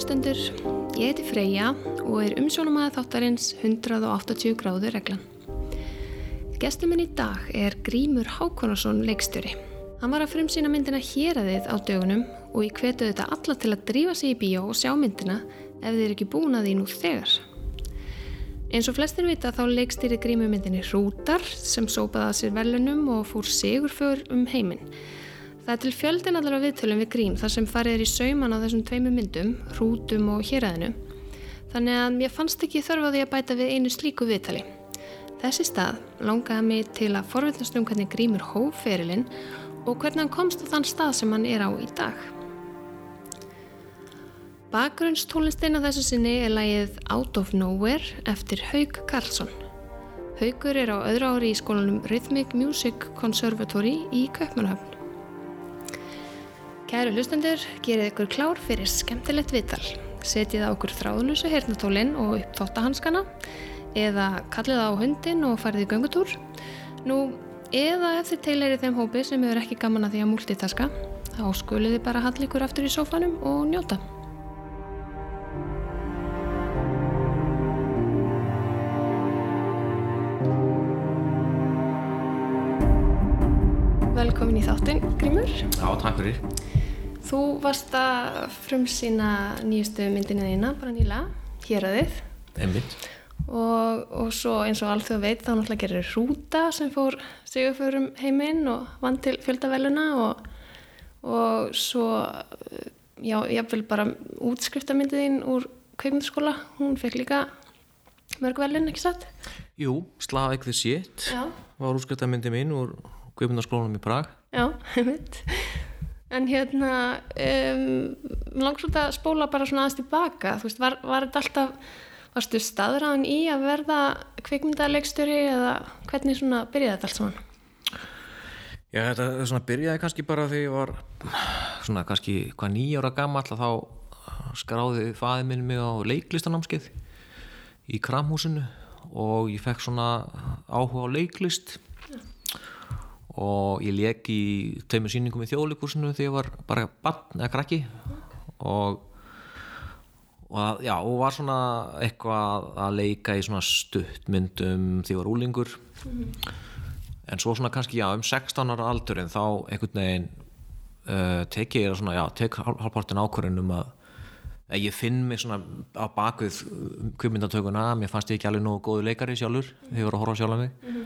hlustendur. Ég heiti Freyja og er umsjónumæða þáttarins 180 gráður reglan. Gestur minn í dag er Grímur Hákonarsson leikstjóri. Hann var að frumsýna myndina Héræðið á dögunum og ég hvetu þetta alla til að drífa sig í bíó og sjá myndina ef þið er ekki búin að því nú þegar. Eins og flestir vita þá leikstýri Grímur myndinni Rútar sem sópaði að sér velunum og fór sigurför um heiminn. Það er til fjöldin allar á viðtölum við Grím þar sem farið er í sauman á þessum tveimu myndum, Rútum og Héræðinu. Þannig að mér fannst ekki þörfa því að bæta við einu slíku viðtali. Þessi stað langaði mig til að forveitnast um hvernig Grímur hóf ferilinn og hvernig hann komst á þann stað sem hann er á í dag. Bakgrunnstólinstinn af þessu sinni er lægið Out of Nowhere eftir Haug Karlsson. Haugur er á öðru ári í skólanum Rhythmic Music Conservatory í Kaupmannhöfn. Kæru hlustendur, gerið ykkur klár fyrir skemmtilegt viðtal. Setjið á okkur þráðlusu hernatólinn og uppþótta hanskana eða kallið á hundin og farið í göngutúr. Nú, eða ef þið teilirið þeim hópi sem hefur ekki gaman að því að multitaska, þá skuliði bara hall ykkur aftur í sófanum og njóta. Grímur. Já, takk fyrir. Þú varst að frumsýna nýjustu myndinu þína, bara nýla, hér að þið. Einmitt. Og, og svo eins og allþjóð veit þá náttúrulega gerir Rúta sem fór sigurförum heiminn og vann til fjöldaveluna og, og svo, já, jáfnvel bara útskriftamyndið þín úr kveikmyndaskóla, hún fekk líka mörg velun, ekki satt? Jú, the Shit Já. var úrskriftamyndi mín úr Guðmundarskólanum í Prag. Já, einmitt. En hérna, um, langt svolítið að spóla bara svona aðeins tilbaka, þú veist, var, var þetta alltaf, varstu staðræðan í að verða kvikmyndarleikstjóri eða hvernig svona byrjaði þetta allt saman? Já, þetta svona byrjaði kannski bara þegar ég var svona kannski hvað nýjára gammal þá skráði fæði minn mig á leiklistanámskeið í Kramhúsinu og ég fekk svona áhuga á leiklist og ég leik í tveimur sýningum í þjóðleikursinu þegar ég var bara barn eða krakki. Og, og já, og var svona eitthvað að leika í svona stuttmyndum ég var úlingur en svo svona kannski já um 16 ára aldur en þá einhvern veginn uh, tek ég svona, já, tek halvpartin ákvörðin um að að ég finn mig svona á bakvið kvipmyndatökuna, mér fannst ég ekki alveg nógu góðu leikari sjálfur. Þegar ég var að horfa sjálf að mig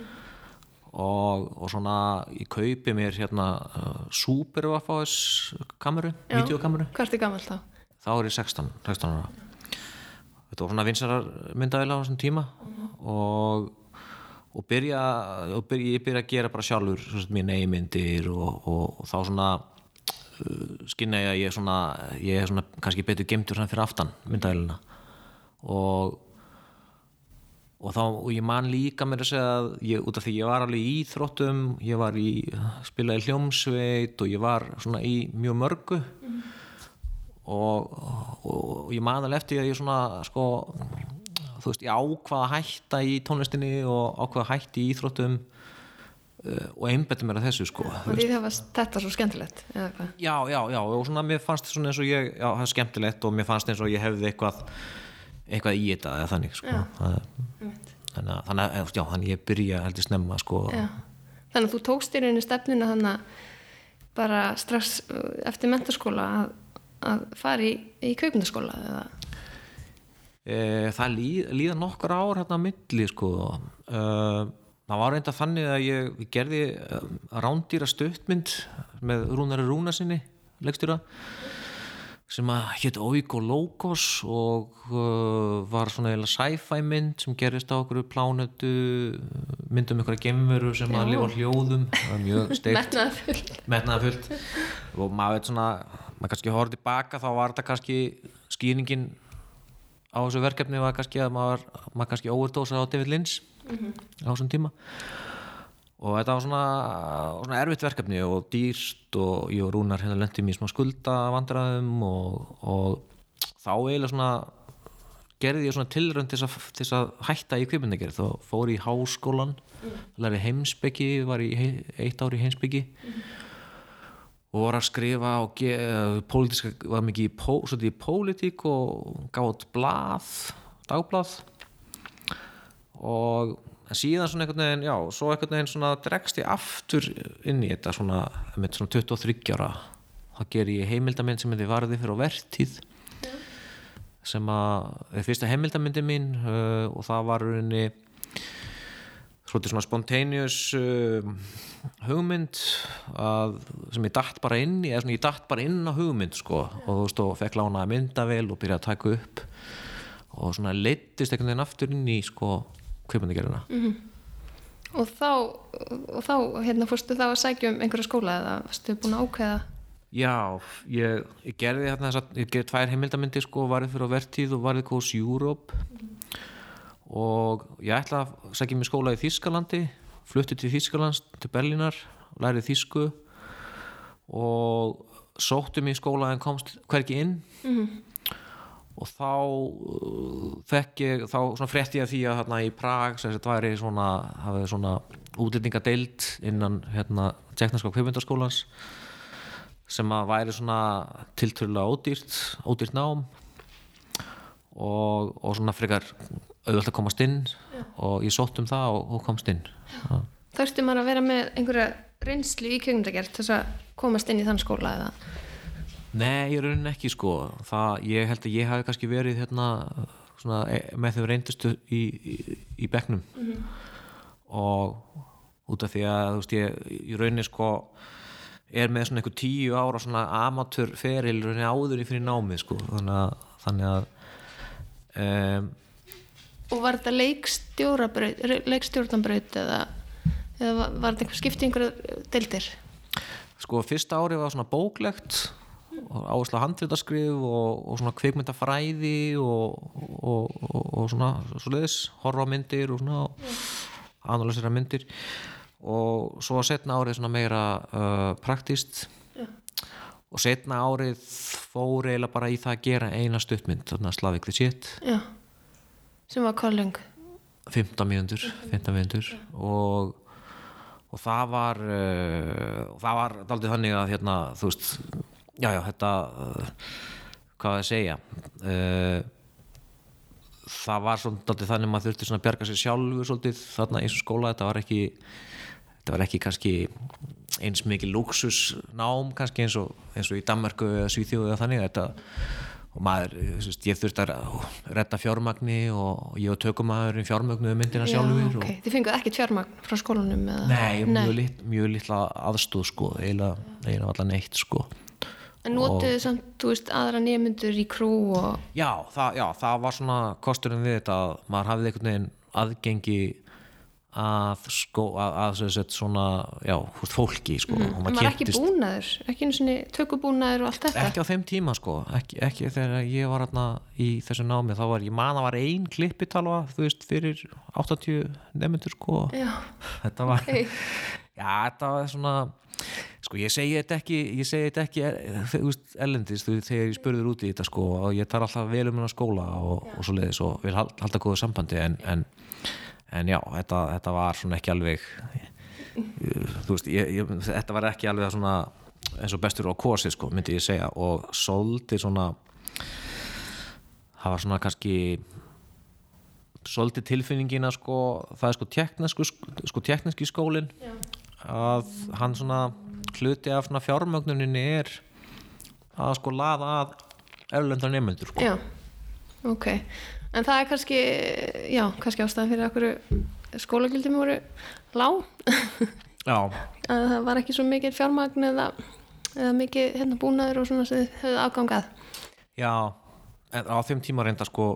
og, og svona ég kaupi mér hérna uh, Super Waffas kameru, videokameru Hvert er gammal þá? þá er ég 16, 16 ára. Þetta var svona vinsarar myndaðila á þessum tíma og og byrja, og byrja, ég byrja að gera bara sjálfur svona, mín eigmyndir og, og, og þá svona uh, skynna ég að ég er svona ég er svona kannski betur gemtur fyrir aftan myndaðilina og og þá, og ég man líka mér að segja að ég, út af því ég var alveg í íþróttum ég var í, spilaði hljómsveit og ég var svona í mjög mörgu mm. og, og, og ég man alveg eftir að ég svona sko, þú veist, ég ákvaða hætta í tónlistinni og ákvaða hætti í íþróttum uh, og einbetti mér að þessu sko Og því það var þetta svo skemmtilegt? Já, já, já, og svona mér fannst svona eins og ég, já, það er skemmtilegt og mér fannst eins og ég hefði eitthvað eitthvað í þetta eða þannig sko. það, þannig að þannig að, já, þannig ég byrja heldur snemma sko. þannig að þú tókst í rauninu stefnuna þannig að bara strax eftir mentarskóla að, að fara í, í kaupundaskóla eða e, það líð, líða nokkur ár hérna að milli sko. e, það var reynda þannig að ég, gerði rándýra stuttmynd með Rúnari Rúnasinni leikstýra sem að hétt Oiko Logos og uh, var svona eða sci-fi mynd sem gerist á okkur plánetu myndum ykkur að gemveru sem Já. að lifa hljóðum. Mjög steikt. Metnaðafullt og maður veit svona maður kannski horfði tilbaka þá var þetta kannski skýringin á þessu verkefni var kannski að maður, maður kannski overdósa á David Lynch mm -hmm. á þessum tíma og þetta var svona, svona erfitt verkefni og dýrst og ég og Rúnar hérna lendið mér smá skuldavandræðum og, og þá eiginlega svona gerði ég svona tilrönd til þess að hætta í kvipindagerð þá fór ég í háskólan mm. lærði heimsbyggi, var í eitt ár í heimsbyggi mm. og var að skrifa og pólitíska, var mikið í, pó, í pólitík og gátt blað, dagblað og síðan svona einhvern veginn, já, svo einhvern veginn svona dregst ég aftur inn í þetta svona, með svona 23 ára þá ger ég heimildamind sem hefði varði fyrir á vertíð já. sem að, það fyrsta heimildamindi mín uh, og það var rauninni svona spontaneous uh, hugmynd að, sem ég dætt bara inn ég, ég dætt bara inn á hugmynd sko, og þú veist og fekk lána að mynda vel og byrja að taka upp og svona leittist einhvern veginn aftur inn í sko kveipmyndagerina mm -hmm. og þá og þá hérna fórstu þá að sækja um einhverja skóla eða varstu búin að ákveða? Já, ég, ég gerði hérna ég gerði tvær heimildamindi sko varðið fyrir á vertíð og varðið kós Júróp mm og ég ætla að sækja mér skóla í Þískalandi flutti til Þískalands, til Berlínar lærið Þísku og sóttu mér í skóla en komst hverki inn. Mm og þá uh, fekk ég, þá frétti ég að því að hérna í Prag sem þetta væri svona, hafið svona útlendingadeild innan hérna tjeknarska kvipmyndarskólans sem að væri svona tilturlega ódýrt, ódýrt nám og, og svona frekar auðvitað að komast inn Já. og ég sótt um það og, og komst inn Þurfti maður að vera með einhverja reynslu í kjöngdagjart þess að komast inn í þann skóla eða? Nei, ég raunin ekki sko það, ég held að ég hafi kannski verið hérna, svona, e, með þau reyndustu í, í, í begnum mm -hmm. og út af því að veist ég, ég raunin sko er með svona einhver tíu ára svona amatörferil raunin áður í fyrir námið sko þannig að, þannig að um, Og var þetta leikstjórnanbraut eða, eða var þetta einhver skipti einhverja deildir? Sko fyrsta ári var svona bóklegt áherslu að handréttaskrif og, og svona kveikmyndafræði og, og, og svona svoleiðis, horfamyndir og svona analysera myndir. Og svo setna árið svona meira uh, praktíst ja. og setna árið fór eiginlega bara í það að gera eina stuttmynd, þarna Slavik the Shit. Já, sem var 15 mínundur 15 mínundur og og það var uh, það var aldrei þannig að hérna, þú veist já, já, þetta uh, hvað að segja uh, það var svolítið þannig að maður þurfti að bjarga sér sjálfur svolítið þarna eins og skóla þetta var ekki, þetta var ekki kannski eins mikið luxusnám kannski eins og, eins og í Danmarku eða Svíþjóðu eða þannig þetta og maður, ég þurfti að retta fjármagni og ég og tökumæðurinn fjármagnuðu myndina sjálfur okay. Þið fenguðu ekkert fjármagn frá skólanum? Nei, mjög, lit, mjög litla aðstóð sko, eiginlega, allar neitt sko En notuðu samt, þú veist, aðra nefnundur í krú og... Já það, já, það var svona kosturinn við þetta að maður hafið einhvern veginn aðgengi að sko, að, að, svona, já, húst fólki, sko. Mm. En maður ekki búnaður, ekki einu svona tökubúnaður og allt þetta? Ekki á þeim tíma, sko, ekki, ekki þegar ég var hérna í þessu námi, þá var ég man að var ein klippitalva, þú veist, fyrir 80 nefnundur, sko. Já, þetta var, okay. já, þetta var svona Sko ég segi þetta ekki, ég segi þetta ekki ellendist þegar ég spurður út í þetta sko og ég tar alltaf vel um hennar skóla og, og svo leiðis og vil halda góða sambandi en, en, en já, þetta, þetta var svona ekki alveg, þú veist, ég, ég, þetta var ekki alveg svona eins og bestur á korsi sko myndi ég segja og soldi svona, það var svona kannski soldi tilfinningina sko, það er sko teknísku sko tekníski skólinn að hann svona hluti af fjármögnuninni er að sko laða að erlendar nefnendur sko. Já, ok. En það er kannski, já, kannski ástæðan fyrir okkur skólagildum voru lág. Já. Að það var ekki svo mikið fjármagn eða, eða mikið hérna búnaður og svona sem þið höfðu afgangað. Já, en á þeim tíma reynda sko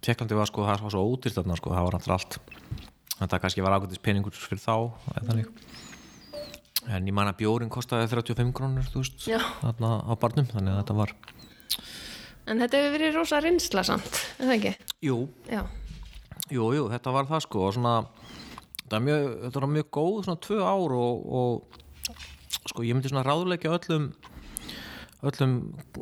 tjekklandi var sko, það var svo ódýrt sko, það var alltaf allt. Þetta kannski var ágættis peningur fyrir þá eða þannig en ég man að bjórin kostiði 35 krónur þú veist, þarna á barnum þannig að þetta var En þetta hefur verið rosa rinsla samt, er það ekki? Jú, jú, jú, þetta var það sko og svona, þetta var mjög, þetta var mjög góð svona tvö ár og, og sko ég myndi svona ráðleika öllum öllum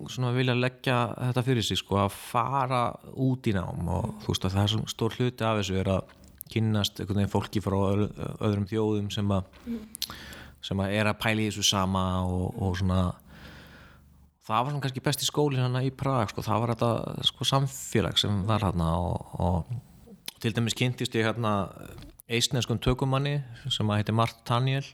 svona vilja leggja þetta fyrir sig sko að fara út í nám og þú veist að það er svona stór hluti af þessu er að kynast einhvern veginn fólki frá öðrum þjóðum sem að mm sem að er að pæla í þessu sama og, og svona það var svona kannski besti skólinn hana í Prag sko, það var þetta sko, samfélag sem var hérna og, og til dæmis kynntist ég hérna eisneskum tökumanni sem að heiti Mart Taniel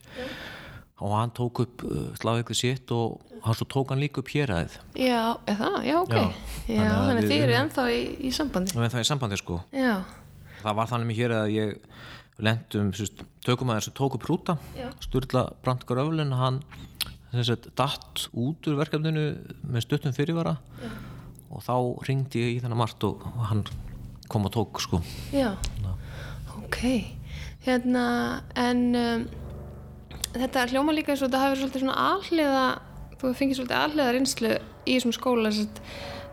og hann tók upp uh, slagveikli sitt og hann svo tók hann líka upp héræðið Já, er það? Já, ok. Já. Já, Þannig að þið eru ennþá í, í sambandi. og það er sambandi sko Já, það var þannig með hér að ég lendum tökumæður sem tók upp rúta Já. Sturla Brandt Gröflin hann sagt, datt út úr verkefninu með stuttum fyrirvara Já. og þá ringdi ég í þennan Mart og hann kom og tók sko já. Ok. Hérna, en um, þetta hljóma líka eins og þetta hafi verið svolítið svona alhliða, þú fengið svolítið alhliða reynslu í þessum skóla, sett,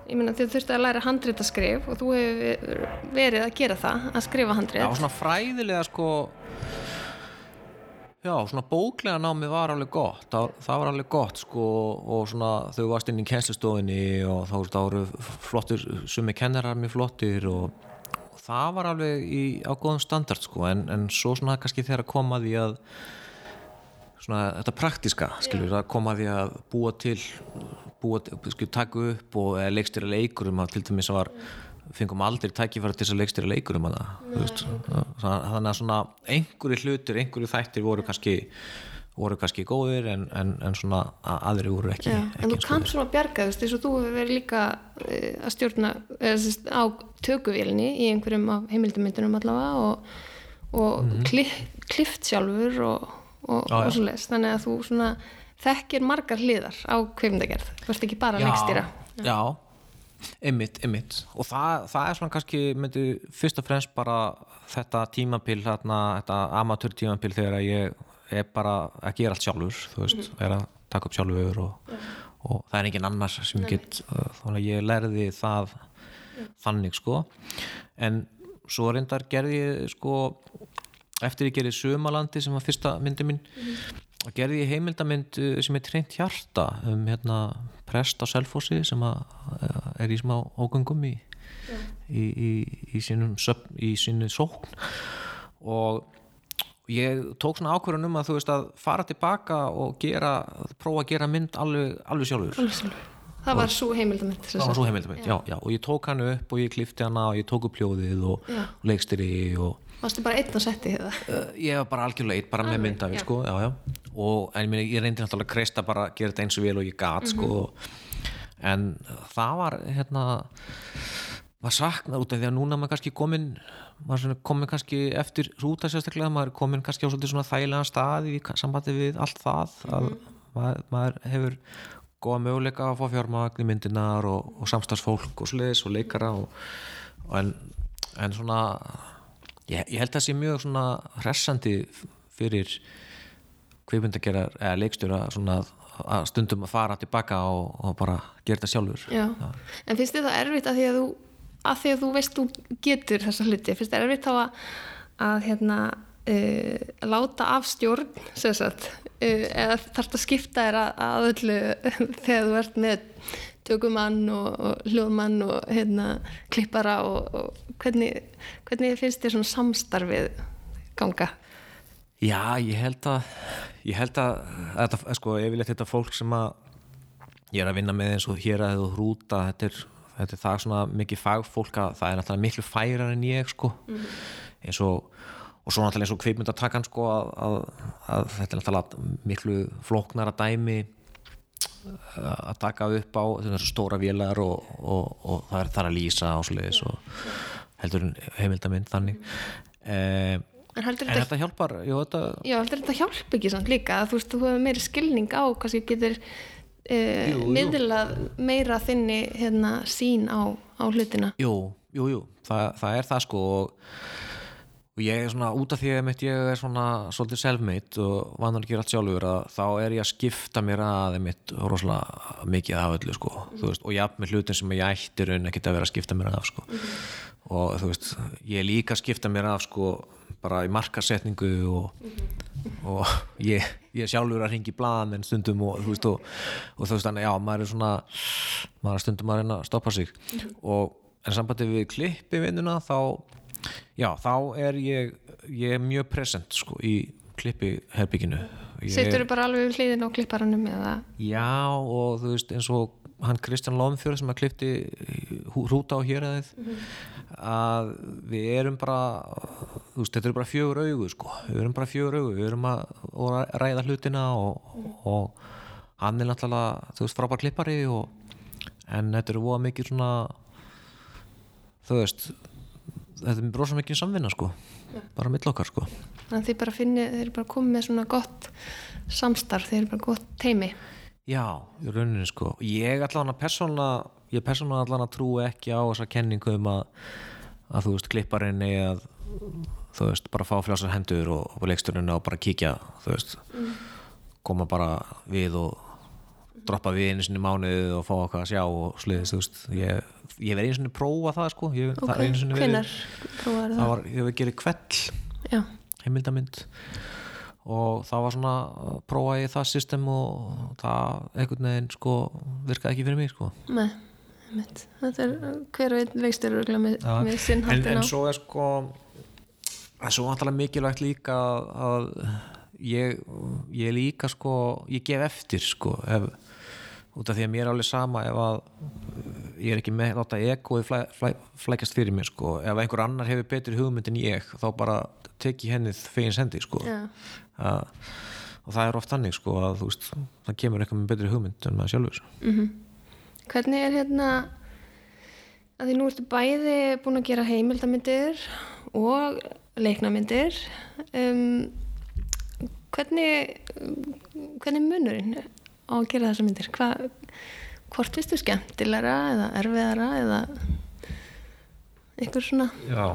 ég meina þið þurfti að læra handritaskrif og þú hefur verið að gera það, að skrifa Já, handrit. svona fræðilega sko Já, svona bóklega námið var alveg gott. Það, það var alveg gott sko og svona þau varst inn í kennslustofinni og þá það voru flottir sumi kennarar mjög flottir og, og það var alveg í, á góðum standard sko. En, en svo svona kannski þegar að koma því að svona þetta praktiska skilur að koma því að búa til búa, skilur, taka upp og leikstýra leikurum að til dæmis var fengum aldrei tækifæri til þess að leikstýra leikurum að það þannig að svona einhverju hlutir, einhverju þættir voru kannski voru kannski góðir en, en, en svona að aðri voru ekki, Já, ekki en þú kannt svona að bjarga þú veist, eins og þú hefur verið líka eh, að stjórna eða, á tökuvélinni í einhverjum af heimildamyndunum allavega og, og mm klift sjálfur og, og, og svo leis þannig að þú svona þekkir margar hliðar á kveimdagerð þú ert ekki bara að leikstýra. Já, einmitt, einmitt. Og það, það er svona kannski myndi fyrst og fremst bara þetta tímabil þarna, þetta amatör tímabil þegar ég er bara að gera allt sjálfur þú veist, er að taka upp sjálfur og, og það er engin annars sem get uh, þannig að ég lærði það þannig sko. En svo reyndar gerði ég sko eftir ég gerði Sumalandi sem var fyrsta myndi mín og gerði ég heimildamynd uh, sem er treynt hjarta um hérna prest á Selfossi sem að, uh, er í smá ógöngum í, í, í, í sínum sínu sókn og ég tók svona ákvörðun um að þú veist að fara tilbaka og gera, prófa að gera mynd alveg, alveg sjálfur Alveg sjálfur. það var svo heimildamynd það var svo heimildamynd, já. Já, og ég tók hann upp og ég klifti hana og ég tók upp hljóðið og, Já. og leikstýri og varstu bara einn á setti það Uh, ég var bara algjörlega eitt bara með myndavél já. sko, já, já. og en ég, reyndi náttúrulega að kreista bara að gera þetta eins og vel og ég gat sko. en það var hérna var saknað út af því að núna maður kannski komin maður komin kannski eftir rúta sérstaklega, maður komin kannski á svona þægilega stað í sambandi við allt það að maður, maður hefur góða möguleika að fá fjármagn í myndinar og, og samstagsfólk og sliðis og leikara og en, en svona ég, ég held að það sé mjög svona hressandi fyrir kvikmyndagerar eða leikstjóra svona að, að stundum að fara tilbaka og, og bara gera þetta sjálfur. Já. en finnst þið það erfitt að því að þú að því að þú veist þú getur þessa hluti? Finnst þið erfitt þá að, að hérna uh, láta af stjórn sem sagt uh, eða þarf að skipta þér að, að öllu þegar þú ert með tökumann og, og hljóðmann og hérna klippara og, og hvernig, hvernig finnst þér svona samstarfið ganga? Já, ég held að ég held að, að þetta, sko, yfirleitt þetta fólk sem að ég er að vinna með eins og hér að þú hrúta þetta er, þetta er það svona mikið fagfólk að það er náttúrulega miklu færar en ég sko. Eins og og svo náttúrulega eins og kveipmyndatakan sko að, að, að þetta er náttúrulega miklu flóknara dæmi að taka upp á stóra vélar og, og, og það er þar að lýsa svoleiðis og heldur heimildamind þannig. Eh, En heldur en þetta þetta hjálpar jú, þetta, Já, heldur þetta hjálp ekki samt líka þú veist, þú hefur meiri skilning á kannski getur Jú, uh, jú. miðlað meira þinni hérna sín á, á hlutina. Jú, jú, jú, Þa, það er það sko og, og ég er svona út af því að ég er svona svolítið self-made og vannar að gera allt sjálfur að þá er ég að skipta mér að mitt rosalega mikið af öllu sko. Þú veist, og jafn með hlutin sem ég ætti raun ekkert að vera að skipta mér af sko. Og þú veist, ég er líka að skipta mér af sko bara í markasetningu og, og ég, ég sjálfur að ringi blaðan en stundum og þú veist og, og þú veist þannig, já, maður er svona maður er stundum að reyna að stoppa sig. Og en sambandi við klippi vinnuna þá já, þá er ég ég er mjög present sko í klippi herbygginu Sittur þú bara alveg við hliðin á klipparanum eða? Já og þú veist eins og hann Kristján Lómfjörð sem að klipti hrúta á hér aðeins mm -hmm. að við erum bara þú veist þetta eru bara fjögur augu sko við erum bara fjögur augu, við erum að, að ræða hlutina og, og hann er náttúrulega þú veist frábær klippari og, en þetta eru óa mikið svona þú veist þetta er rosa mikið samvinna sko ja. bara mill okkar sko Þannig að þið bara finnir, þeir eru bara komið með svona gott samstarf, þeir eru bara gott teimi Já, í rauninni sko ég allan að persóna ég persóna allan að trú ekki á þessa kenningu um að, að þú veist klipparinn eða þú veist bara fá fljósar hendur og, og leiksturinn og bara kíkja þú veist mm. koma bara við og droppa við einu sinni mánuðið og fá okkar að sjá og sliðist, þú veist. Ég, ég verði einu sinni að prófa það sko. Ég, Ok, hvenar prófaður það það? var, ég hef gerið kvell Já, heimildamind. Og það var svona að prófa ég það system og það einhvern veginn sko virkaði ekki fyrir mig sko. Með, með Þetta er hver veit leikstur örugglega með, með sinn en, en svo er sko en svo náttúrulega mikilvægt líka að ég, ég líka sko ég gef eftir sko ef, út af því að mér er alveg sama ef að ég er ekki með láta egoið flæ, flæ, flækjast fyrir mér sko. Ef einhver annar hefur betri hugmynd en ég þá bara tek ég hennið fegins hendi sko. Að, og það er oft þannig sko að veist það kemur eitthvað með betri hugmynd en maður sjálfur. Hvernig er hérna að því nú ertu bæði búin að gera heimildamindir og leiknamyndir um, hvernig hvernig er munurinn á að gera þessa myndir. Hva, hvort finnst þú skemmtilegra eða erfiðara eða einhver svona? Já.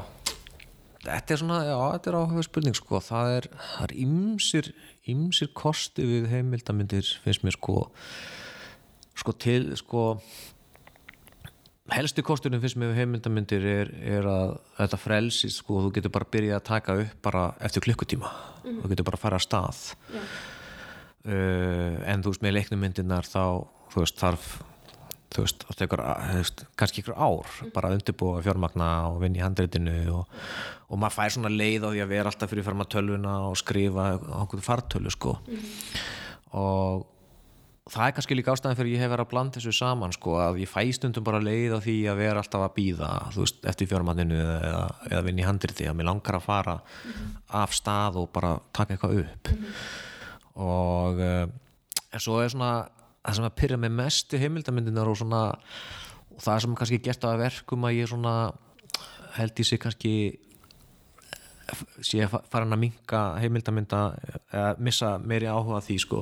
Þetta er svona, já, þetta er áhuga spurning sko, það er, það er ymsir ymsir kosti við heimildamindir finnst mér sko. Sko til, sko helsti finnst mér við heimildamindir er, er að þetta frelsi sko, þú getur bara byrjað að taka upp bara eftir klukkutíma, þú getur bara að fara að stað uh, en þú veist með leiknumyndirnar þá, þú veist, þarf þú veist, það tekur veist, kannski ykkur ár, bara að undirbúa fjármagna og vinna í handreitinu og, og maður fær svona leið á því að vera alltaf fyrir maður tölvuna og skrifa okkur fartölu sko. Og það er kannski líka ástæðan fyrir ég hef verið að blanda þessu saman sko að ég fæ stundum bara leið á því að vera alltaf að býða þú veist, eftir fjármagninu eða, eða vinna í handriti að mér langar að fara af stað og bara taka eitthvað upp og uh, en svo er svona það sem að pyrja mig mest í heimildamindinar og svona og það sem kannski gert að verkum að ég svona held í sig kannski sé að fara að minka heimildamynda eða missa meiri áhuga því sko.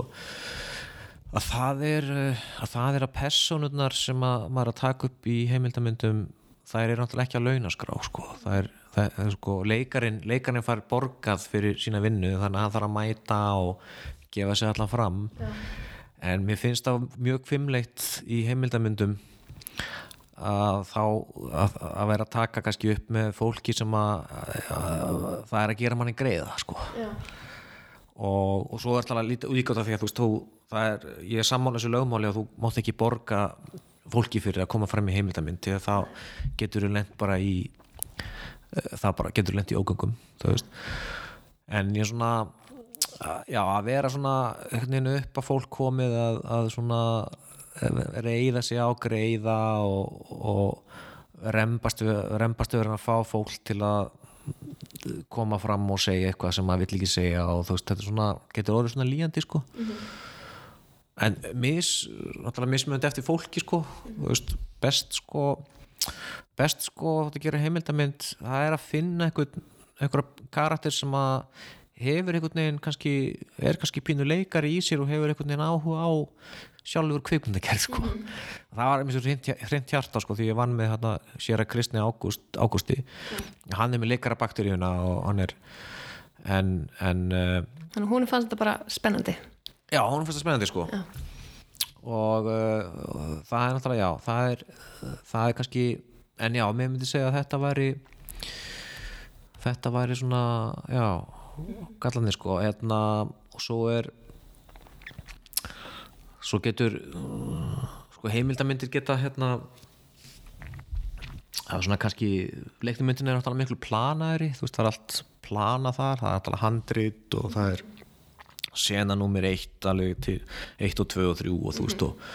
Að það er eh, að það er að personurnar sem að maður að taka upp í heimildamyndum það er náttúrulega ekki að launaskrá sko. Það er, það sko leikarin leikarin fær borgað fyrir sína vinnu þannig að hann þarf að mæta og gefa sig allan fram. Já. en mér finnst það mjög kvimleitt í heimildamyndum að þá að, að vera að taka kannski upp með fólki sem að, að það er að gera manni greiða sko. Og, og svo er alltaf lítið líka út af því að þú veist þú, er, ég er sammála þessu lögmáli að þú mátt ekki borga fólki fyrir að koma fram í heimildamind því að þá getur þú lent bara í eh, það bara getur þú lent í veist. En ég svona að- já, að vera svona veginn upp að fólk komið að, að svona reyða sig á greiða og, og rembast við að fá fólk til að koma fram og segja eitthvað sem maður vill ekki segja og þú veist, þetta svona, getur orðið svona líjandi sko. En mis, náttúrulega mismönd eftir fólki sko, þú veist, best sko best sko að gera heimildamind, það er að finna einhvern, einhverja karakter sem að hefur einhvern veginn kannski, er kannski pínu leikari í sér og hefur einhvern veginn áhuga á sjálfur kvikmyndagerð sko. það var einmitt hreint hreint hjarta sko, því ég vann með hérna, að Kristni Ágúst, Ágústi. Hann er með leikarabakteríuna og hann er en, en uh, að hún fannst þetta bara spennandi. Já, hún finnst það spennandi sko. Já. og uh, það er náttúrulega já, það er, það er kannski en já, mér myndi segja að þetta væri þetta væri svona já, gallandi sko hérna, og svo er svo getur sko heimildamindir geta hérna það er svona kannski leiknumyndin er náttúrulega miklu planaðri þú veist það er allt plana þar það er náttúrulega handrit og það er sena nummer eitt alveg til eitt og tvö og þrjú og þú veist og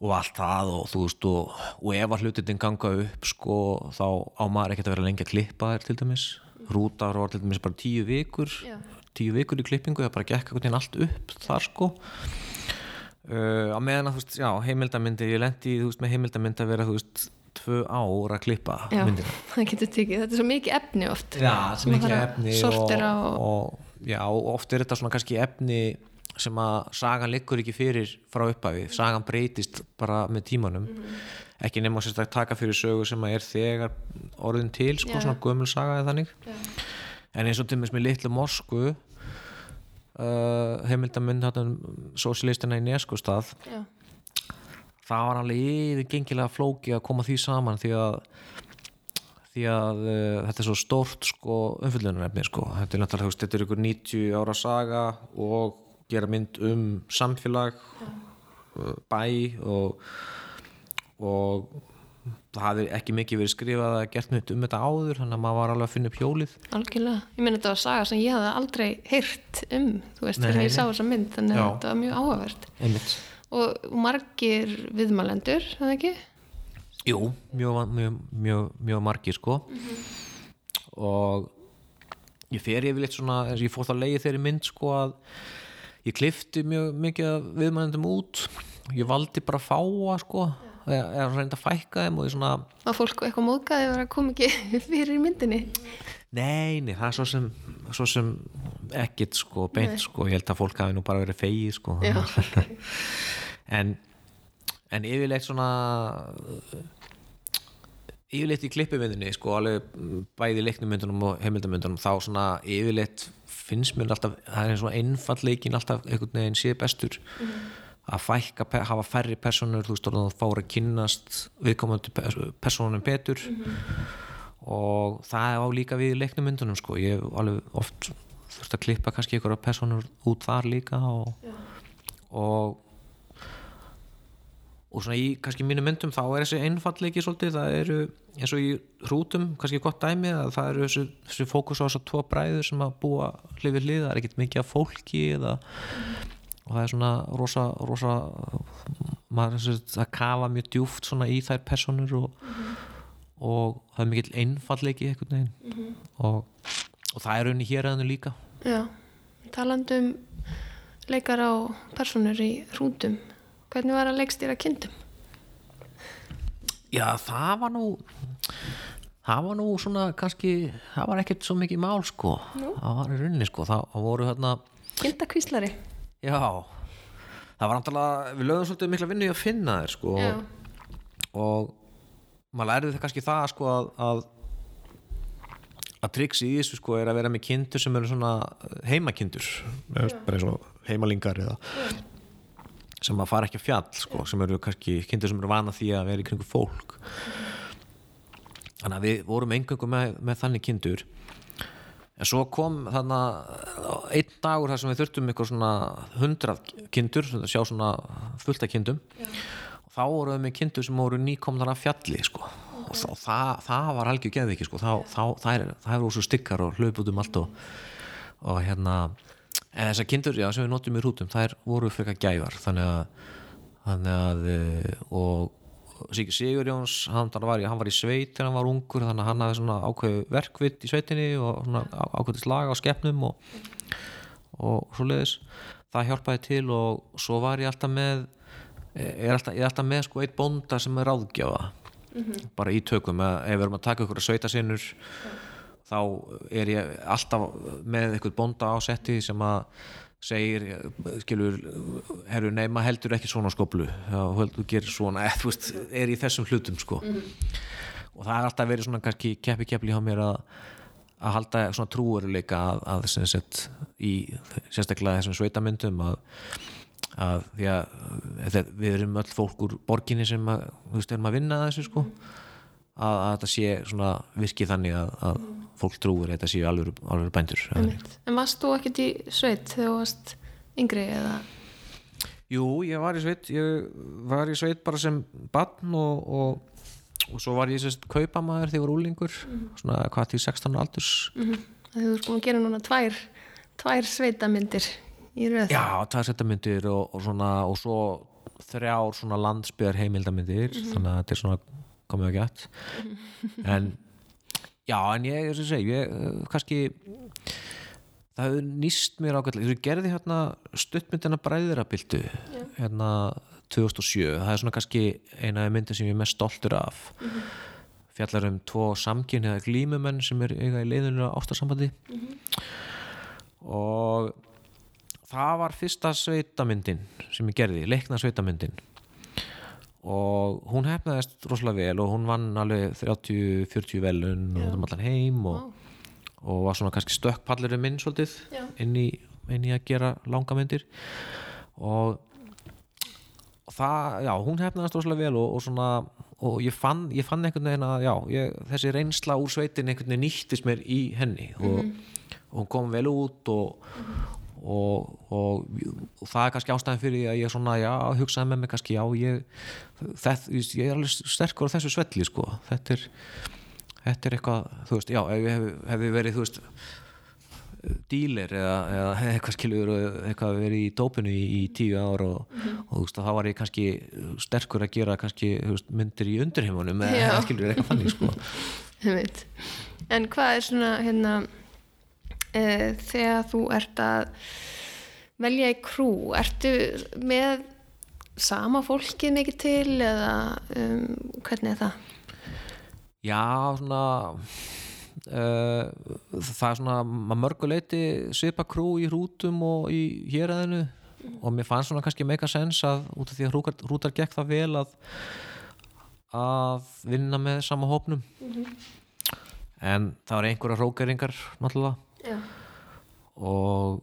og allt það og þú veist og, og ef að hlutin ganga upp sko þá á maður ekkert að vera lengi að klippa þér til dæmis rútar var til dæmis bara tíu vikur Já. tíu vikur í klippingu það bara gekk allt upp þar sko. Uh, á meðan að heimildamindi, ég lendi veist með heimildamindi að vera þú veist tvö ár að klippa Já, myndina. það getur tekið, þetta er svo mikið efni oft. Já, sem mikið efni og, og, og, já, og oft er þetta svona kannski efni sem að sagan liggur ekki fyrir frá upphafi, sagan breytist bara með tímanum ekki nema sérstaklega taka fyrir sögu sem að er þegar orðin til, sko, Já. svona gömul saga eða þannig Já. en eins og til mér með litlu morsku uh, heimildamund sósialistina í Neskustad já, það var alveg yfirgengilega flóki að koma því saman því að því að uh, þetta er svo stórt sko, umfyllunarefni sko. þetta er náttúrulega, þetta er ykkur 90 ára saga og gera mynd um samfélag uh, bæ og og það hafði ekki mikið verið skrifað að gert nýtt um þetta áður þannig að maður var alveg að finna upp hjólið. Algjörlega. Ég meina þetta var saga sem ég hafði aldrei heyrt um, þú veist, þegar ég sá þessa mynd þannig að Já. þetta var mjög áhugavert. Einmitt. Og margir viðmælendur, það ekki? Jú, mjög, mjög, mjög, mjög margir sko. Og ég fer yfirleitt svona eins og ég fór það leiði þeirri mynd sko að ég klifti mjög mikið viðmælendum út. Ég valdi bara að fáa sko eða eða reynda að fækka þeim og ég svona Var fólk eitthvað móðgæði að kom ekki fyrir myndinni? nei, nei, það er svo sem, svo sem ekkit sko, beint Nei. sko. Ég held að fólk hafi nú bara verið fegið sko. En, en yfirleitt svona yfirleitt í klippuvinninni sko alveg mm, bæði leiknumyndunum og heimildamyndunum þá svona yfirleitt finnst mér alltaf það er svona einfallleikin alltaf einhvern veginn sé bestur að fækka, hafa færri personur þú veist að fára að kynnast viðkomandi personunum betur. Og það á líka við í leiknumyndunum sko. Ég hef alveg oft þurft að klippa kannski einhverja personur út þar líka og, og og svona í kannski mínu myndum þá er þessi einfallleiki svolítið, það eru eins og í hrútum, kannski gott dæmi að það eru þessi, þessi fókus á þessar tvo bræður sem að búa hlið við hlið það er ekkert mikið af fólki eða, og það er svona rosa, rosa maður er að kafa mjög djúft svona í þær personur og, og það er mikill einfallleiki einhvern veginn og, og það er raunni hér aðeins líka já. Talandum leikar á personur í hrútum. Hvernig var að leikstýra kindum? Já, það var nú það var nú svona kannski það var ekkert svo mikið mál sko Nú? það var í rauninni sko það voru hérna, Kindakvíslari? Já. Það var antalega, við lögum svolítið mikla vinnu í að finna þér sko Já. og maður lærið það kannski það sko að að, að triksi í þessu sko er að vera með kindur sem eru svona heimakindur. Bara eins og heimalingar eða sem að fara ekki að fjall sko, sem eru kannski kindur sem eru vana því að vera í kringu fólk. Þannig að við vorum engöngu með, með þannig kindur en svo kom þannig einn dagur þar sem við þurftum ykkur svona hundrað kindur að sjá svona fullt af kindum. Og þá vorum við með kindur sem voru nýkomnar af fjalli sko. Og þá, það, það var algjör geðviki sko. Þá, þá, það er, það er svo stikkar og hlaup út um allt og, og hérna en þessar kindur já, sem við notum í rútum þær voru frekar gævar þannig að, þannig að eh, og Sigur Sigur Jóns hann var, í, hann var í sveit þegar hann var ungur þannig að hann hafði svona ákveðu verkvitt í sveitinni og svona ákveðið slag á skepnum og, og svo leiðis það hjálpaði til og svo var ég alltaf með ég er alltaf, ég er alltaf með sko eitt bónda sem er ráðgjafa. Bara í tökum ef ef við erum að taka ykkur að sveita sinnur þá er ég alltaf með eitthvað bónda á setti sem að segir, skilur herru, nei, maður heldur ekki svona skoplu þá heldur þú gerir svona, eða þú veist er í þessum hlutum sko. Og það er alltaf verið svona kannski keppi keppli hjá mér að að halda svona trúuruleika að, að sem sett í sérstaklega þessum sveitamyndum að, að því að við erum öll fólk úr borginni sem að, þú veist, erum að vinna að þessu sko að, að þetta sé svona virkið þannig að, að fólk trúur að þetta séu alveg, alveg bændur. En varst þú ekkert í sveit þegar þú varst yngri eða? Jú, ég var í sveit ég var í sveit bara sem barn og, og, og svo var ég sérst kaupamaður þegar ég var úlingur svona hvað til 16 aldurs. Mm Þú ert búin að gera núna tvær, tvær sveitamyndir í röð. Já, tvær settamyndir og, og svona og svo þrjár svona landsbyðar heimildamindir þannig að þetta er svona komið að gætt en já, en ég, þess að segja ég, eh, kannski það hefur nýst mér ágætlega. Þú gerði hérna stuttmyndina bræðirabildu hérna 2007 það er svona kannski eina af myndin sem ég er mest stoltur af. Fjallar um tvo samkyn eða glímumenn sem er eiga í leiðinu á ástarsambandi. Og það var fyrsta sveitamyndin sem ég gerði, leikna sveitamyndin og hún hefnaðist rosalega vel og hún vann alveg 30-40 velun og út um allan heim og, og var svona kannski stökkpallurinn minn svolítið inn í, inn í að gera langa myndir. Og, og það, já, hún hefnaðist rosalega vel og, og svona og ég fann, ég fann einhvern veginn að já, ég, þessi reynsla úr sveitin einhvern veginn nýttist mér í henni og, og hún kom vel út og, og, og, og það er kannski ástæðan fyrir að ég svona, já, hugsaði með mig kannski, já, ég þetta, ég er alveg sterkur á þessu svelli, sko þetta er, þetta er eitthvað þú veist, já, ef ég hef, verið, þú veist díler eða, eða eitthvað skilur eitthvað verið í dópinu í, í tíu ár og, og þú veist, þá var ég kannski sterkur að gera kannski veist, myndir í undirheimunum Já. eða skilur eitthvað fannig, sko. En hvað er svona hérna e, þegar þú ert að velja í krú, ertu með sama fólkið mikið til eða um, hvernig er það? Já, svona uh, það er svona mörguleiti svipa krú í hrútum og í héræðinu og mér fannst svona kannski meika sens að út af því að hrútar, hrútar gekk það vel að að vinna með sama hópnum. En það var einhverja hrókeringar náttúrulega Já. og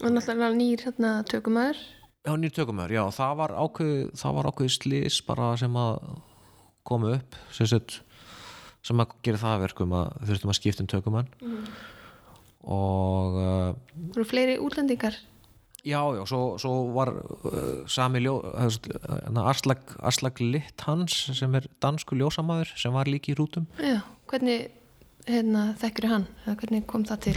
Og náttúrulega nýr hérna tökumæður. Já, nýr tökumör, já, það var ákveð það var ákveð slís bara sem að koma upp sem, sett, sem að gera það að verkum að þurftum að skipta um tökumann og uh, Voru fleiri útlendingar? já, já, svo, svo var uh, sami ljó Aslak, Aslak Litt hans sem er dansku ljósamæður sem var líki í rútum Já. Hvernig hérna, þekkir hann? Hvernig kom það til?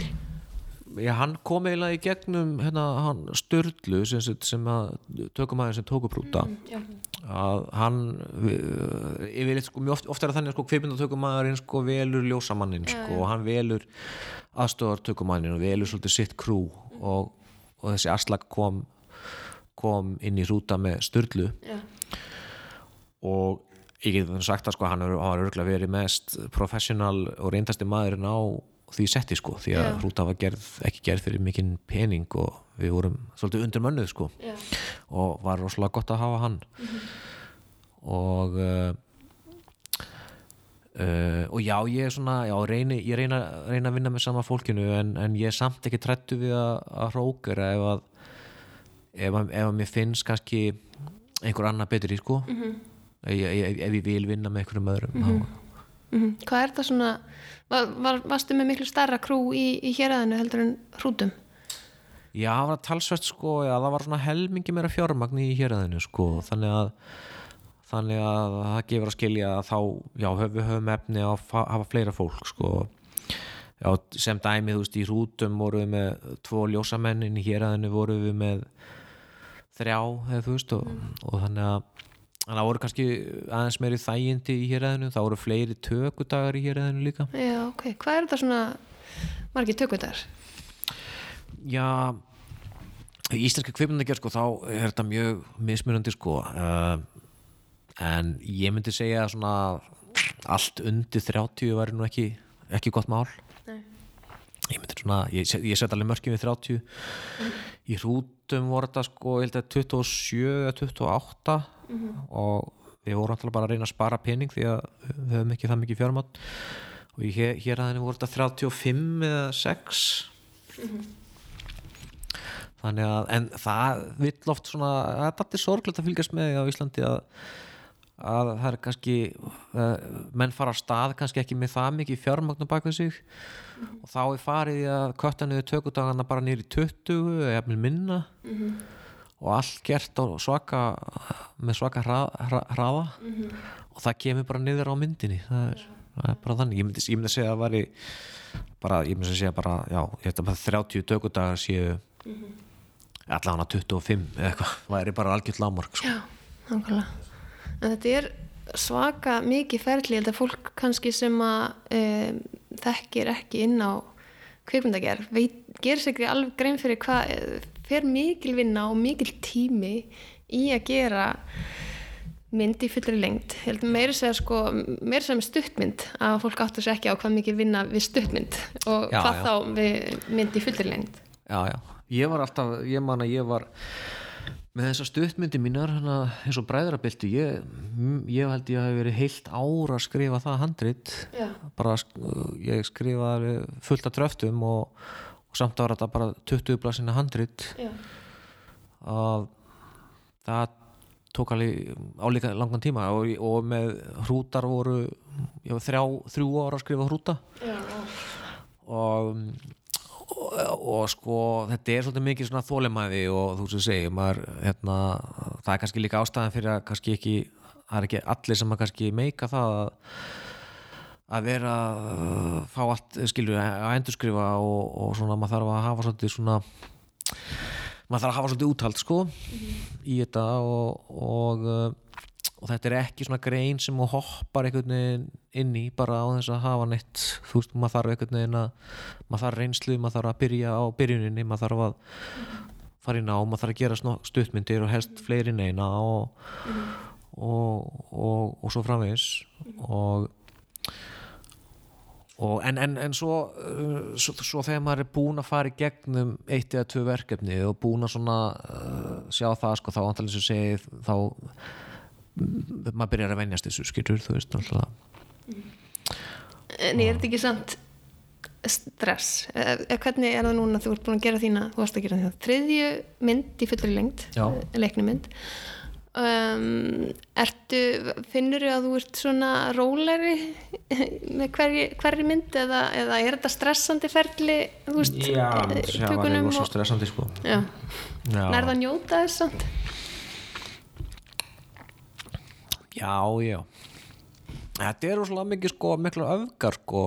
Já, hann kom eiginlega í gegnum hérna, hann Sturlu sem, sem, sem að tökumæður sem tóku prúta Já. að hann við- yfirleitt sko, mjög oft, oft er þannig að sko, kveipindatökumæðurinn sko, velur ljósamannin sko, og hann velur aðstofartökumannin og velur svolítið sitt krú og, og þessi aslag kom kom inn í rúta með styrlu Já. og ég get þannig sagt að sko, hann har örgulega verið mest professional og reyndasti maðurinn á því setti sko, því að Já. rúta var gerð, ekki gerð fyrir mikinn pening og við vorum svolítið undir mönnuð sko. Já. og var rosalega gott að hafa hann. Og uh, uh, og já ég er svona já, reyni, ég reyna, reyna að vinna með sama fólkinu en, en ég er samt ekki trættu við að, að hrókera ef að ef að, ef að mér finnst kannski einhver annar betri sko. Ef, ef, ef ég vil vinna með einhverjum öðrum þá Mm Hvað er það svona, var, var, varstu með miklu starra krú í, í héræðinu heldur en hrútum? Já, það var talsvert sko, já, það var svona helmingi meira fjármagn í héræðinu sko, þannig að þannig að það gefur að skilja að þá, já, höf, við höfum efni að fa- hafa fleira fólk sko. Já, sem dæmi, þú veist, í rútum voru við með tvo ljósamennin í héræðinu voru við með þrjá, eða þú veist og, og þannig að þannig að það voru kannski aðeins meiri þægindi í héræðinu, það voru fleiri tökudagar í héræðinu líka Já, ok. Hvað er það svona margir tökudagar? Já í íslenska kvipmyndagerð sko þá er þetta mjög mismunandi sko uh, en ég myndi segja að svona allt undir 30 væri nú ekki, ekki gott mál Nei. ég myndi svona, ég, ég set alveg mörkjum við 30 í hrútum voru þetta sko, ég held að 27 eða 28 og við vorum alltaf bara að reyna að spara pening því að við höfum ekki það mikið fjármátt og hér, hér aðeins voru þetta 35 eða 6 þannig að en það vill oft svona það er dættir sorglegt að fylgjast með á Íslandi að, að það er kannski uh, menn fara á stað kannski ekki með það mikið fjármagn á bakvið sig og þá er farið í að kötta niður tökudagana bara niður í 20 eða minna. Og allt gert á svaka með svaka hra, hra, hraða. Og það kemur bara niður á myndinni. Það er, það er bara þannig. Ég myndi, ég myndi segja að það væri bara, ég myndi segja bara já, ég held að bara 30 tökudagar séu allavega hana 25 eða eitthvað, væri bara algjört lámark sko. Já, nákvæmlega. En þetta er svaka mikið ferli, ég held að fólk kannski sem að um, þekkir ekki inn á kvikmyndagerð, ger sér ekki alveg grein fyrir hvað fer mikil vinna og mikil tími í að gera mynd í fullri lengt meira segja sko, meira segja með stuttmynd að fólk áttur sér ekki á hvað mikið vinna við stuttmynd og Já, hvað já. þá við mynd í fullri lengt já, já, ég var alltaf ég man að ég var með þessa stuttmyndi mínar hana, eins og bræðrabildi ég, m- ég held ég hafi verið heilt ára að skrifa það handrit Já. bara sk- ég skrifaði fullt af dröftum og, og samt var þetta bara 20 blasina handrit að það tók alveg álíka langan tíma og, og með hrútar voru ég var þrjá, þrjú ára að skrifa hrúta Já. og, og, og sko þetta er svolítið mikið svona þólemæði og þú sem segir maður, hérna, það er kannski líka ástæðan fyrir að kannski ekki það er ekki allir sem að kannski meika það að, að vera að fá allt skilur að endurskrifa og, og svona maður þarf að hafa svolítið svona maður þarf að hafa svolítið úthald sko í þetta og, og, og þetta er ekki svona grein sem þú hoppar einhvern veginn inn í bara á þess að hafa neitt. Þú veist, maður þarf einhvern veginn að maður þarf reynslu, maður þarf að byrja á byrjuninni maður þarf að fara í ná maður þarf að gera stuttmyndir og helst fleiri en eina og, og, og, og svo framvegis. Og en, en, en svo, uh, svo, svo þegar maður er búinn að fara í gegnum eitt eða tvö verkefni og búinn að svona uh, sjá það sko, þá antalið sem segið þá maður byrjar að venjast þessu skilur þú veist En er þetta ekki samt stress? Eh, eh, Hvernig er það núna þú ert búin að gera þína, þú varst að gera þína þriðju mynd í fullri lengt, Já. leiknumynd um, Ertu, finnur að þú ert svona róleri með hverri, hverri mynd eða, eða er þetta stressandi ferli, þú veist, eh, það var rosa og, stressandi sko já, Já. nærða að njóta þess samt? Já, já. Þetta er rosalega mikið sko mikla öfgar sko.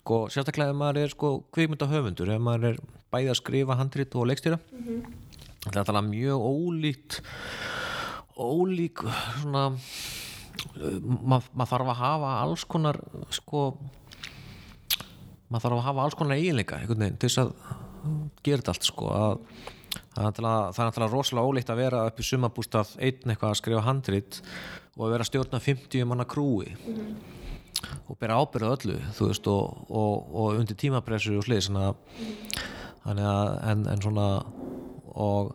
Sko sérstaklega ef maður er sko kvikmyndahöfundur ef maður er bæði að skrifa handrit og leikstýra. Þetta er alveg mjög ólíkt ólík svona mað, maður þarf að hafa alls konar sko maður þarf að hafa alls konar eiginleika til þess að gera þetta allt sko að það er náttúrulega- rosalega ólíkt að vera upp í sumabústað einn eitthvað að skrifa handrit og að vera stjórna 50 manna krúi. Og bera ábyrða öllu veist og, og, og undir tímapressu og slið þannig að en, en svona og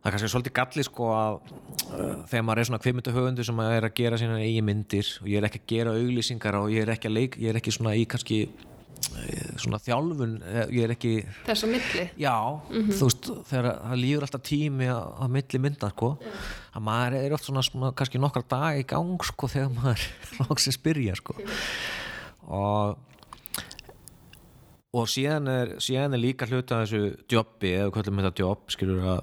það er kannski svolítið galli sko að uh, þegar maður er svona kvimita höfundu sem er að gera sína eigi myndir og ég er ekki að gera auglýsingar og ég er ekki að leik ég er ekki svona í kannski svona þjálfun, eh, ég er ekki Þess að milli? já, þú veist þegar það líður alltaf tími að, að milli mynda sko, að maður er oft svona, svona kannski nokkra dag í gang sko þegar maður loksins byrja sko. Og og síðan er, síðan er líka hluta af þessu jobbi, eða er þetta jobb skilur að,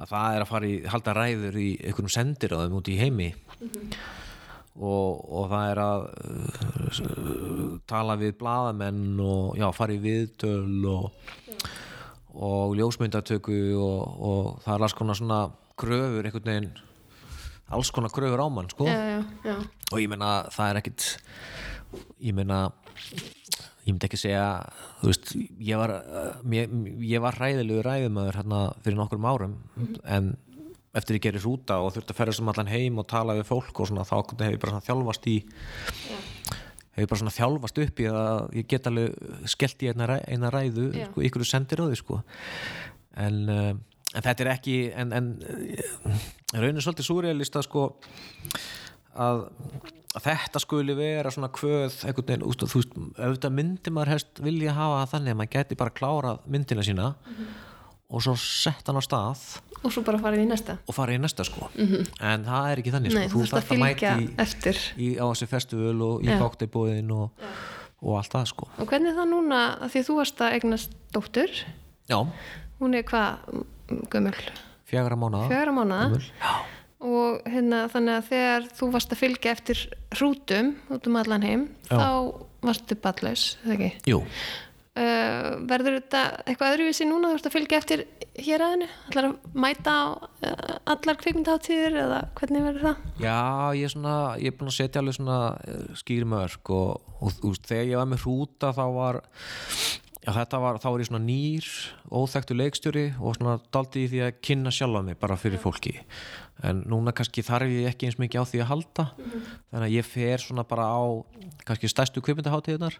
að það er að fara í halda ræður í einhvernum sendiráðum út í heimi og, og það er að uh, tala við blaðamenn og já, fara í viðtöl og, og ljósmyndatöku og, og það er alls konar svona kröfur einhvern veginn alls konar kröfur á mann sko. Já, já, og ég meina það er ekkit ég meina ég myndi ekki segja þú veist, ég var, uh, mér, ég var ræðilegu ræðumæður hérna fyrir nokkrum árum en eftir ég gerir rúta og þurfti að ferðast um allan heim og tala við fólk og svona þá hef ég bara þjálfast í hef ég bara svona þjálfast upp í að ég get alveg skellt í eina, ræ, eina ræðu sko, ykkur sendir á því sko. En, uh, en þetta er ekki en, en uh, raunin svolítið súrealista sko að, að þetta skuli vera svona kvöð veginn, úst, þú veist, auðvitað myndi maður helst vilja hafa þannig að maður geti bara klárað myndina sína og svo sett hann á stað. Og svo bara farið í næsta? og fara í næsta sko. En það er ekki þannig Nei, sko. þú þarft að fylgja í, í, á þessi festival og í Já. bóktibóðin og, og allt það sko. Og hvernig er það núna, að því að þú varst að eignast dóttur, já, hún er hvað, mm, gömul, fjagra já, og hérna þannig að þegar þú varst að fylgja eftir hrútum út um allan heim, Já. þá varstu ballaus, eða ekki? jú, uh, verður þetta eitthvað öðruvísi núna þú ert að fylgja eftir hér aðinu ætlar að mæta á uh, allar kvikmyndaháttíður eða hvernig verður það? Já, ég er svona, ég er búin að setja alveg svona eh, skýri mörg og, og þú veist, þegar ég var með hrúta þá var Já, þetta var, þá var ég svona nýr, óþægtu leikstjóri og svona daldi í því að kynna sjálfa mig bara fyrir fólki. En núna kannski þarf ég ekki eins mikið á því að halda, þannig að ég fer svona bara á kannski stærstu kvipindaháttíðunar.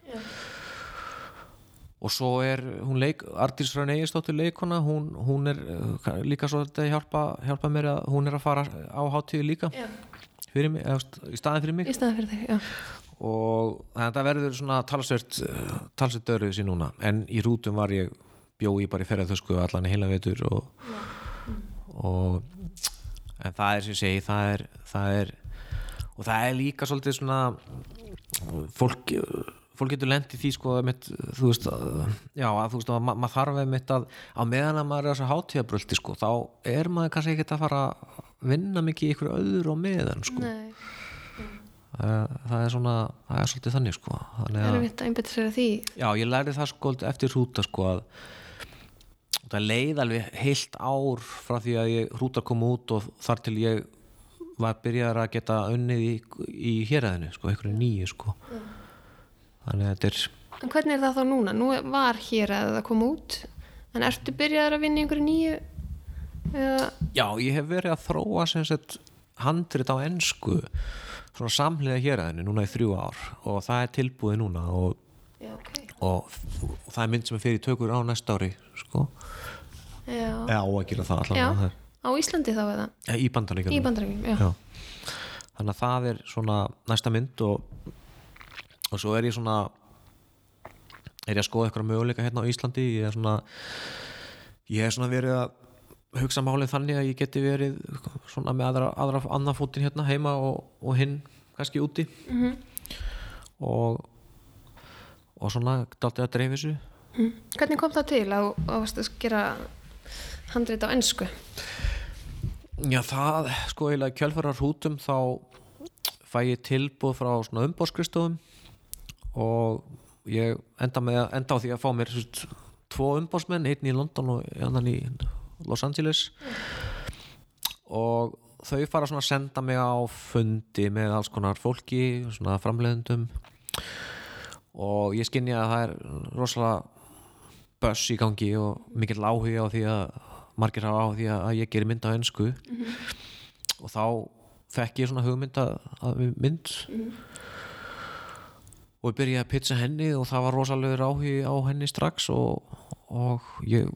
Og svo er hún leik, Artís Rönn Egistóttir leikona, hún, hún er uh, líka svo þetta hjálpa, hjálpa mér að hún er að fara á háttíðu líka. Mig, eða, í staðin fyrir mig. Í staðan fyrir þig, já. og þetta verður svona talsvert talsvert dörruð sér núna. En í rútum var ég bjói bara í ferðarþösku allan í heila vetur og, og en það er sem ég segi það er, það er og það er líka svolítið svona fólk fólk getur lendið því sko mitt, þú veist já, að þú veist að ma maður þarf einmitt að á meðan að maður er þess að hátíðabröldi sko þá er maður kannski ekkert að fara að vinna mikið ykkur öðru á meðan sko. Nei, það, það er svona, það er svolítið þannig sko þannig að, við að einbetta sér að því. Já, ég lærði það sko eftir hrúta sko að það leið alveg heilt ár frá því að ég hrúta kom út og þar til ég var byrjaðar að geta unnið í, í héræðinu sko, einhverju nýju sko þannig að þetta er En hvernig er það þá núna? Nú var hér að það kom út en ertu byrjaðar að vinna í einhverju nýju eða, já, ég hef verið að þróa sem sett handrit á ensku svona samhliða héræðinu núna í þrjú ár og það er tilbúið núna og já, ok og, og það er mynd sem er fyrir tökur á næsta ári sko. Já, eða á að gera það allavega á Íslandi þá eða ja, í bandaríkjum í bandarækjum, já. já. þannig að það er svona næsta mynd og, og svo er ég svona er ég að skoða eitthvað möguleika hérna á Íslandi ég er svona ég er svona verið að hugsa málið þannig að ég geti verið svona með aðra, aðra annan fótinn hérna heima og, og hinn kannski úti Mhm. og og svona daldi að dreifi þessu Mm. Hvernig kom það til að að gera handrit á ennsku? Já, það, sko, eiginlega í kjölfærar hútum þá fæ ég tilbúð frá svona umbóðskristofum og ég enda, með, enda á því að fá mér svist, tvo umbóðsmenn, einn í London og annan í Los Angeles. Og þau fara að senda mig á fundi með alls konar fólki, svona framleiðendum. Og ég skinni að það er rosalega böss í gangi og mikill áhuga á því að margir hafa á því að ég gerir mynd á ennsku og þá fekk ég svona hugmynd að, að mynd og ég byrjaði að pitcha henni og það var rosalegur áhugi á henni strax og, og ég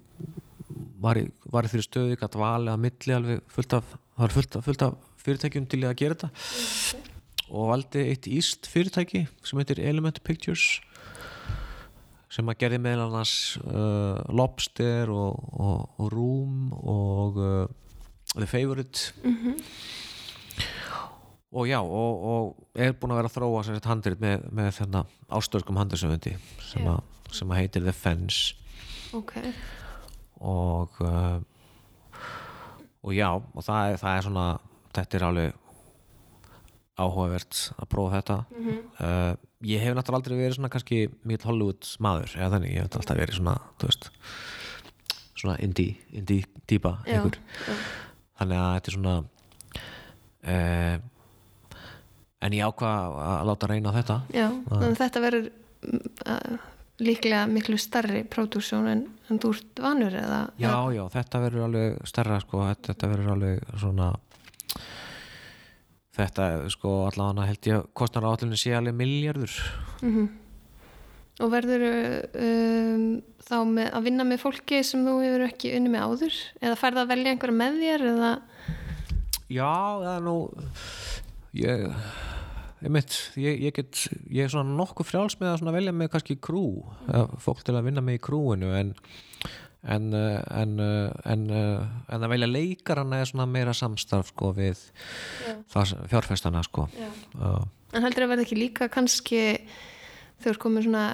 var í, í þeirri stöðu ekki að vali að milli alveg fullt af, fullt af, fullt af fyrirtækjum til að gera þetta. Og valdi eitt íst fyrirtæki sem heitir Element Pictures sem að gerði meðal annars uh, Lobster og, og, og Room og uh, The Favourite og já og, og er búin að vera að þróa sér þetta handrit með, með þennan ástörskum handriðsöfundi sem, að- sem að heitir The Fence. Ok, og uh, og já og það er, það er svona þetta er alveg áhugavert að prófa þetta. Uh, ég hef náttúrulega aldrei verið svona kannski mikill Hollywood maður eða þannig, ég hef alltaf verið svona veist svona indie, indie típa já, já. þannig að þetta er svona uh, en ég ákvað að láta reyna á þetta já. Þetta verður mm, uh, líklega miklu starri pródúsjón en, en þú ert vanur eða já, já, þetta verður alveg stærra sko, þetta, þetta verður alveg svona þetta, sko, allavega held ég kostnar áallinu sé alveg miljardur Mhm. Og verður um, þá með, að vinna með fólki sem þú hefur ekki unni með áður? Eða færða að velja einhverja með þér? Eða, já, það er nú ég ég mitt, ég, ég get ég er svona nokkuð frjáls með að velja með kannski krú, eða fólk til að vinna með í krúinu en en, uh, en, uh, en, uh, en að velja leikarana er svona meira samstarf sko við það fjárfestana sko. Já. uh, En heldur að verða ekki líka kannski þegar komið svona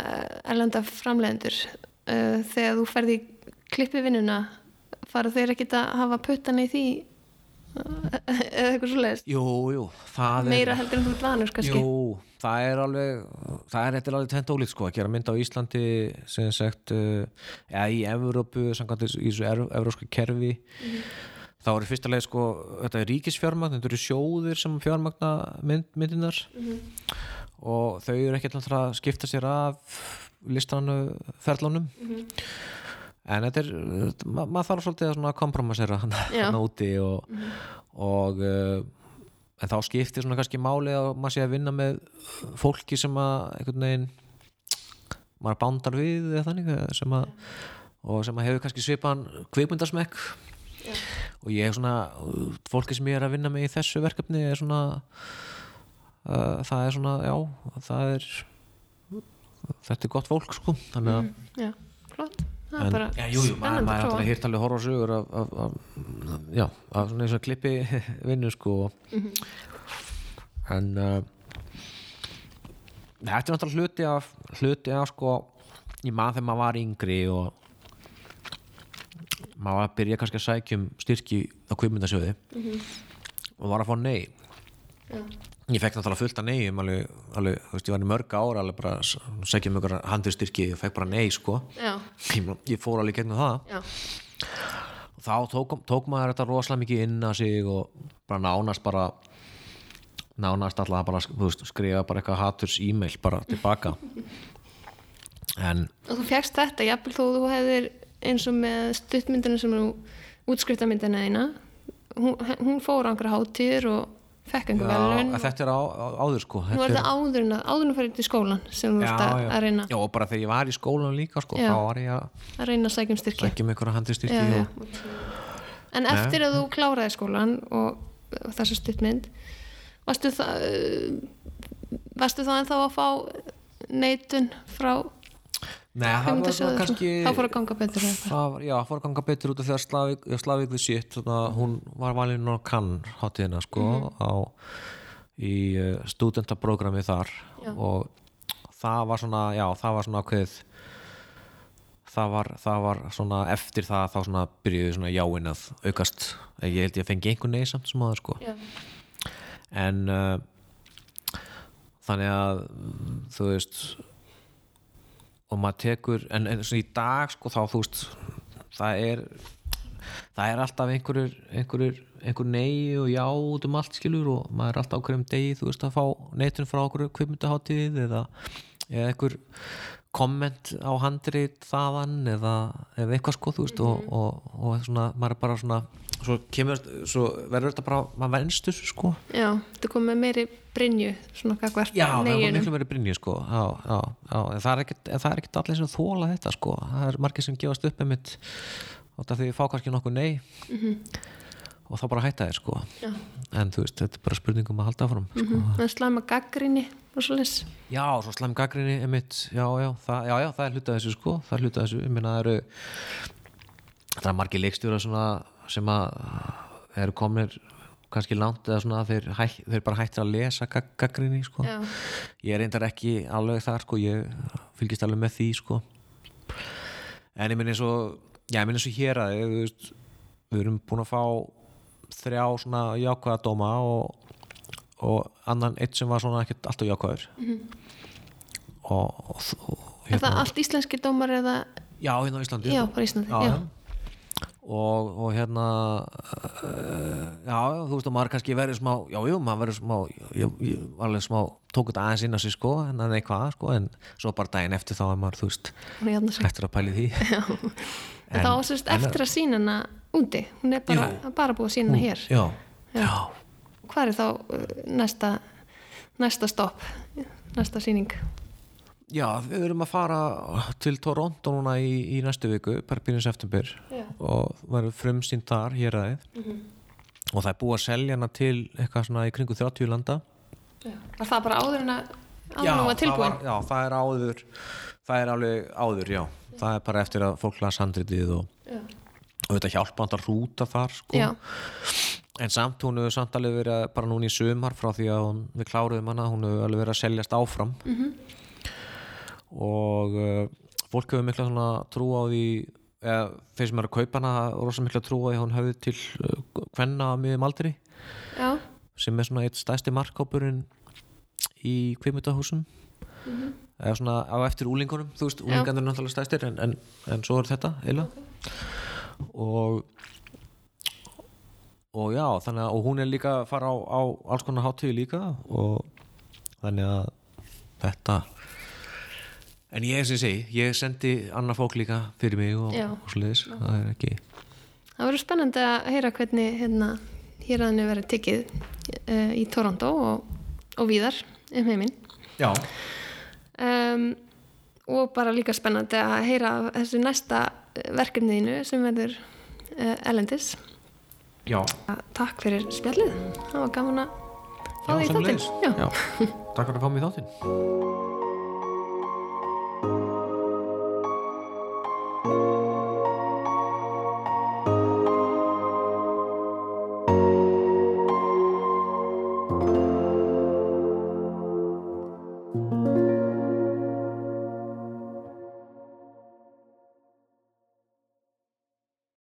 erlenda framleiðendur uh, þegar þú ferði klippi vinnuna fara þeir ekki að hafa puttan í því eða eitthvað svo leiðist jú, jú, það meira er heldur en þú ert vanur kannski. Jú, það er alveg það er er alveg tvent ólíkt sko að gera mynd á Íslandi sem sagt uh, eða í Evrópu samkvæmt í þessu ev evróska kerfi. Þá er í fyrsta leið sko þetta er ríkisfjármagn, þetta eru sjóðir sem fjármagna mynd, myndinar og þau eru ekki alltaf að skipta sér af listranu ferlunum en þetta er ma maður þarf svolítið að kompromissera hann Já. úti og, og uh, en þá skiptir svona kannski máli að maður sé að vinna með fólki sem að einhvern veginn maður bándar við eða þannig sem að, og sem að hefur kannski svipan kvikmyndasmekk og ég hef svona uh, fólki sem ég er að vinna með í þessu verkefni er svona uh, það er svona, já það er þetta er gott fólk sko þannig að Já, flott. Það En- bara já, jú, jú, maður, spennandi maður er að alltaf hýrt alveg horfa á sögur af, af, af, já, af svona eins og klippi vinnu sko Mhm. en uh, þetta er náttúrulega hluti af hluti af sko ég maður þegar maður var yngri og maður var að byrja kannski að sækja um styrki á kvipmyndasjóði og var að fá nei Já. Ég fekk náttúrulega fullt af nei alveg, alveg, þú veist, ég var í mörg ára alveg bara að sækja um ykkur handurstyrki og fekk bara nei sko. Ég, ég fór alveg gegnum það. Já, þá tók, tók maður þetta rosalega mikið inn að sig og bara nánast bara nánast alltaf bara þú veist, skrifa bara eitthvað haturs e-mail bara tilbaka. En og þú fjagst þetta, jafnvel þó þú hefðir eins og með stuttmyndina sem er útskriftamyndina þína hún, hún fór á einhverja hátíðir og fekk einhver velun þetta er á, á, áður sko. Nú er það áður áður að fara til skólan sem þú ert að, reyna. Já, og bara þegar ég var í skólan líka sko, Já. þá var ég að reyna að sækja um styrki. Sækja um einhverja handurstyrki já, og, En eftir að þú kláraði skólan og, og þessa stuttmynd varstu það varstu það en þá að fá neitun frá Nei, það var kannski þá fór að ganga betur það var, já, fór að ganga betur út af því að Slavík, Slavík við sitt hún var valin á kann hátíðina sko á, í uh, studentaprógrami þar. Já. og það var svona já, það var svona ákveðið það var, það var svona eftir það þá svona byrjuði svona jáin að aukast. Ég held ég að fengi einhvern nei samt sem aður sko. Já, en uh, þannig að mm, þú veist og maður tekur en, en svona í dag sko þá þú veist það er það er alltaf einhverjur einhverjur, einhver nei og já út um allt skilur og maður er alltaf á hverjum degi þú veist að fá neitun frá okkur kvipmyndaháttíð eða, eða einhver komment á handrit þaðan eða, eða eitthvað sko þú veist og, og, og svona maður er bara svona svo kemur, svo verður þetta bara maður vennstur sko já, þú kom með meiri brinju svona kakvart Já, það er neyjunum miklu meiri brinni sko. já, já, já, en það er ekkert, er allir sem þóla þetta sko. það er margir sem gefast upp með mitt og það því fá kannski nokkuð nei og þá bara hætta þér sko. Já. en þú veist, þetta er bara spurningum að halda áfram sko. Það er slæma gaggrinni og svo les já, svo slæm gaggrinni einmitt, já, já, það, já, já, það er hluta þessu sko. það er hluta þessu, ég meina það eru það er margir leikstjóra svona, sem að eru komnir kannski langt eða svona þeir, hæ, þeir bara hættir að lesa gag, gaggrinni sko. Ég reyndar ekki alveg þar sko, ég fylgist alveg með því sko. En ég minn eins og já, ég minn eins og hér að við, við erum búin að fá þrjá svona jákvæða dóma og, og annan eitt sem var svona ekkert alltaf jákvæður. Og, og, og er það allt íslenski dómar eða já, hérna á Íslandi. Já, bara Íslandi, já, já. Og, og hérna uh, já, þú veist að maður kannski verið smá já, jú, maður verið smá ég, ég var alveg smá, tók þetta aðeins inn á sig sko en það er eitthvað, sko, en svo bara daginn eftir þá er maður, þú veist, hérna hættur að pæli því. En þá sérst eftir að sína hana úti, hún er bara, bara búið að sína hana hér. já, já, Hvað er þá uh, næsta, næsta stopp, næsta síning? Já, við erum að fara til Toronto núna í, í næstu viku byrjun september Já. og verður frumsýnt þar hér aðeins og það er búið að selja hana til eitthvað svona í kringu 30 landa Var það bara áður en að var það tilbúin? já, það er áður það er alveg áður, já það er bara eftir að fólk las handritið og, Já. og þetta hjálpa hann að rúta þar sko. Já, en samt hún hefur samt alveg verið að- bara núna í sumar frá því að hún, við kláruðum hana hún hefur alveg verið að seljast áfram -hmm. Og uh, fólk hefur mikla svona trú á því eða þeir sem eru að kaupa hana rosa mikla trú á því að hún hefði til uh, hvenna á miðum aldri. Já, sem er svona eitt stæsti markkópurinn í kveimutahúsum eða svona á eftir úlingunum þú veist, úlingarnir er náttúrulega stæstir en, en, en svo er þetta eiginlega. Og og já, þannig að hún er líka að fara á, á alls konar hátíði líka og þannig að þetta en ég sem segi, ég sendi annað fólk líka fyrir mig og, og svoleiðis, það er ekki Það verður spennandi að heyra hvernig hérna hér að henni verið tekið uh, í Toronto og, og víðar um heiminn. Já, Um, og bara líka spennandi að heyra þessu næsta verkefniðinu sem verður uh, Elendis. já, Takk fyrir spjallið. Það var gaman að fá því í þáttinn. Takk fyrir að fá mig í þáttinn